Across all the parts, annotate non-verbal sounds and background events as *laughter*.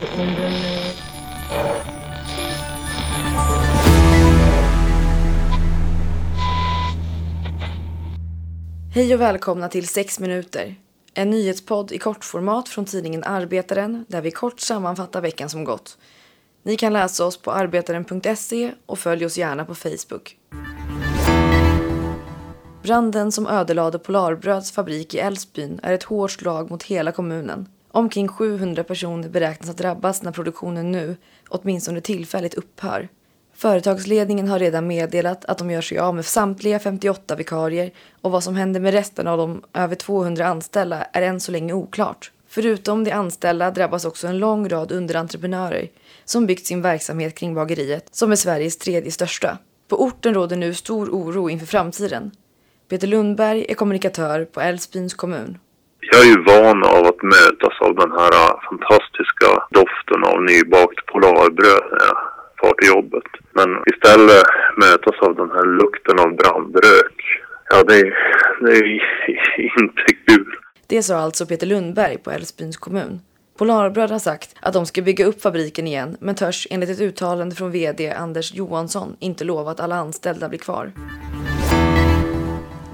Hej och välkomna till 6 minuter. En nyhetspodd i kortformat från tidningen Arbetaren där vi kort sammanfattar veckan som gått. Ni kan läsa oss på arbetaren.se och följ oss gärna på Facebook. Branden som ödelade Polarbröds fabrik i Älvsbyn är ett hårt slag mot hela kommunen. Omkring 700 personer beräknas att drabbas när produktionen nu, åtminstone tillfälligt, upphör. Företagsledningen har redan meddelat att de gör sig av med samtliga 58 vikarier och vad som händer med resten av de över 200 anställda är än så länge oklart. Förutom de anställda drabbas också en lång rad underentreprenörer som byggt sin verksamhet kring bageriet, som är Sveriges tredje största. På orten råder nu stor oro inför framtiden. Peter Lundberg är kommunikatör på Älvsbyns kommun. Jag är ju van av att mötas av den här äh, fantastiska doften av nybakt Polarbröd när jag far till jobbet. Men istället mötas av den här lukten av brandrök. Ja, det, är, det är *laughs* inte kul. Det sa alltså Peter Lundberg på Älvsbyns kommun. Polarbröd har sagt att de ska bygga upp fabriken igen men törs enligt ett uttalande från vd Anders Johansson inte lova att alla anställda blir kvar.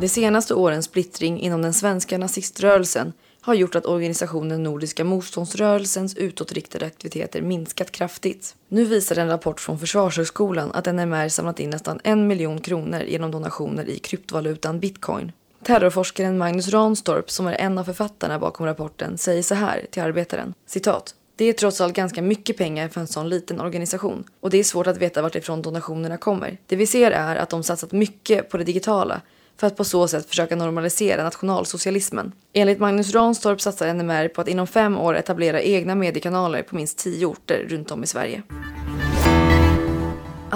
De senaste årens splittring inom den svenska naziströrelsen har gjort att organisationen Nordiska motståndsrörelsens utåtriktade aktiviteter minskat kraftigt. Nu visar en rapport från Försvarshögskolan att NMR samlat in nästan en miljon kronor genom donationer i kryptovalutan bitcoin. Terrorforskaren Magnus Ranstorp, som är en av författarna bakom rapporten, säger så här till Arbetaren. Citat. Det är trots allt ganska mycket pengar för en sån liten organisation och det är svårt att veta vartifrån donationerna kommer. Det vi ser är att de satsat mycket på det digitala för att på så sätt försöka normalisera nationalsocialismen. Enligt Magnus Ranstorp satsar NMR på att inom fem år etablera egna mediekanaler på minst tio orter runt om i Sverige.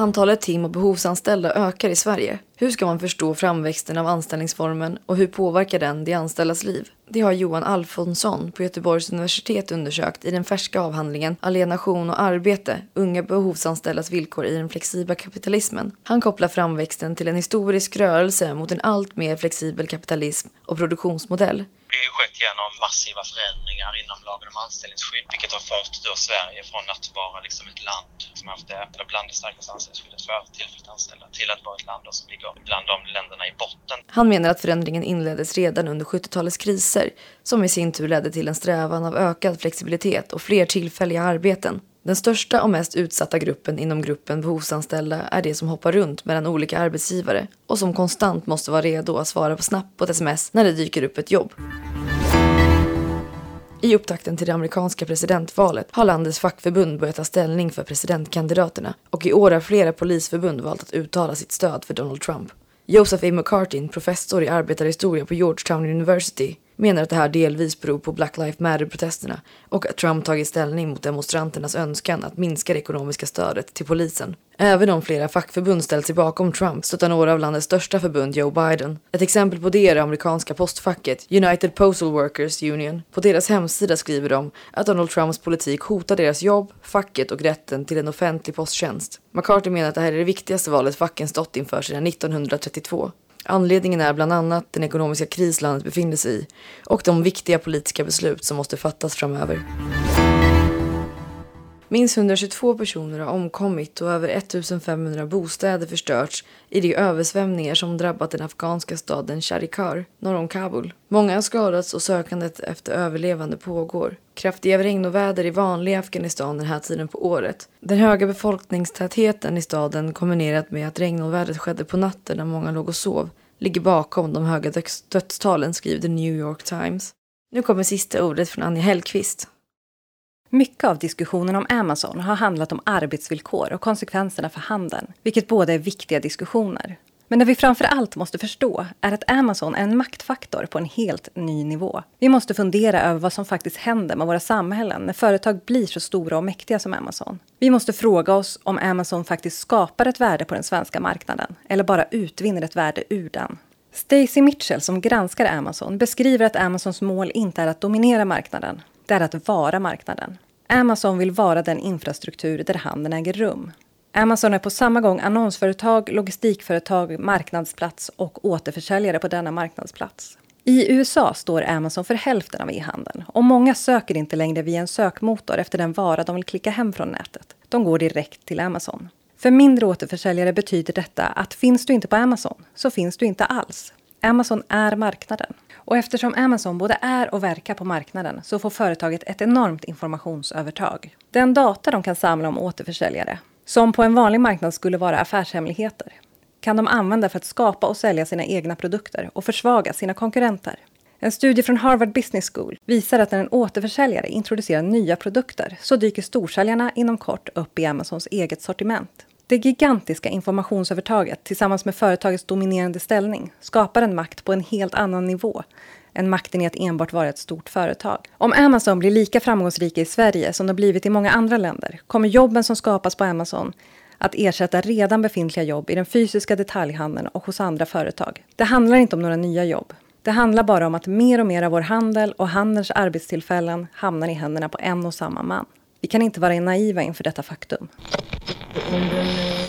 Antalet tim och behovsanställda ökar i Sverige. Hur ska man förstå framväxten av anställningsformen och hur påverkar den de anställdas liv? Det har Johan Alfonsson på Göteborgs universitet undersökt i den färska avhandlingen Alienation och arbete, unga behovsanställdas villkor i den flexibla kapitalismen. Han kopplar framväxten till en historisk rörelse mot en allt mer flexibel kapitalism och produktionsmodell det har skett genom massiva förändringar inom lagen om anställningsskydd, vilket har fört då Sverige från att vara liksom ett land som haft det bland det starkaste anställningsskyddet för tillfälligt anställda till att vara ett land som ligger bland de länderna i botten. Han menar att förändringen inleddes redan under 70-talets kriser, som i sin tur ledde till en strävan av ökad flexibilitet och fler tillfälliga arbeten. Den största och mest utsatta gruppen inom gruppen behovsanställda är de som hoppar runt mellan olika arbetsgivare och som konstant måste vara redo att svara på snabbt på ett sms när det dyker upp ett jobb. I upptakten till det amerikanska presidentvalet har landets fackförbund börjat ta ställning för presidentkandidaterna och i år har flera polisförbund valt att uttala sitt stöd för Donald Trump. Joseph A. McCartin, professor i arbetarhistoria på Georgetown University, menar att det här delvis beror på Black Lives Matter-protesterna och att Trump tagit ställning mot demonstranternas önskan att minska det ekonomiska stödet till polisen. Även om flera fackförbund ställt sig bakom Trump stöttar några av landets största förbund Joe Biden. Ett exempel på det är det amerikanska postfacket United Postal Workers Union. På deras hemsida skriver de att Donald Trumps politik hotar deras jobb, facket och rätten till en offentlig posttjänst. McCarthy menar att det här är det viktigaste valet facken stått inför sedan 1932. Anledningen är bland annat den ekonomiska kris landet befinner sig i och de viktiga politiska beslut som måste fattas framöver. Minst 122 personer har omkommit och över 1500 bostäder förstörts i de översvämningar som drabbat den afghanska staden Sharikar norr om Kabul. Många har skadats och sökandet efter överlevande pågår. Kraftiga regnoväder är vanliga i Afghanistan den här tiden på året. Den höga befolkningstätheten i staden kombinerat med att regnovädret skedde på natten när många låg och sov ligger bakom de höga dödstalen, skriver The New York Times. Nu kommer sista ordet från Anja Hellqvist. Mycket av diskussionen om Amazon har handlat om arbetsvillkor och konsekvenserna för handeln, vilket båda är viktiga diskussioner. Men det vi framför allt måste förstå är att Amazon är en maktfaktor på en helt ny nivå. Vi måste fundera över vad som faktiskt händer med våra samhällen när företag blir så stora och mäktiga som Amazon. Vi måste fråga oss om Amazon faktiskt skapar ett värde på den svenska marknaden eller bara utvinner ett värde ur den. Stacy Mitchell som granskar Amazon beskriver att Amazons mål inte är att dominera marknaden, det är att vara marknaden. Amazon vill vara den infrastruktur där handeln äger rum. Amazon är på samma gång annonsföretag, logistikföretag, marknadsplats och återförsäljare på denna marknadsplats. I USA står Amazon för hälften av e-handeln och många söker inte längre via en sökmotor efter den vara de vill klicka hem från nätet. De går direkt till Amazon. För mindre återförsäljare betyder detta att finns du inte på Amazon så finns du inte alls. Amazon är marknaden. Och eftersom Amazon både är och verkar på marknaden så får företaget ett enormt informationsövertag. Den data de kan samla om återförsäljare, som på en vanlig marknad skulle vara affärshemligheter, kan de använda för att skapa och sälja sina egna produkter och försvaga sina konkurrenter. En studie från Harvard Business School visar att när en återförsäljare introducerar nya produkter så dyker storsäljarna inom kort upp i Amazons eget sortiment. Det gigantiska informationsövertaget tillsammans med företagets dominerande ställning skapar en makt på en helt annan nivå än makten i att enbart vara ett stort företag. Om Amazon blir lika framgångsrika i Sverige som de blivit i många andra länder kommer jobben som skapas på Amazon att ersätta redan befintliga jobb i den fysiska detaljhandeln och hos andra företag. Det handlar inte om några nya jobb. Det handlar bara om att mer och mer av vår handel och handelns arbetstillfällen hamnar i händerna på en och samma man. Vi kan inte vara naiva inför detta faktum. 本文のように。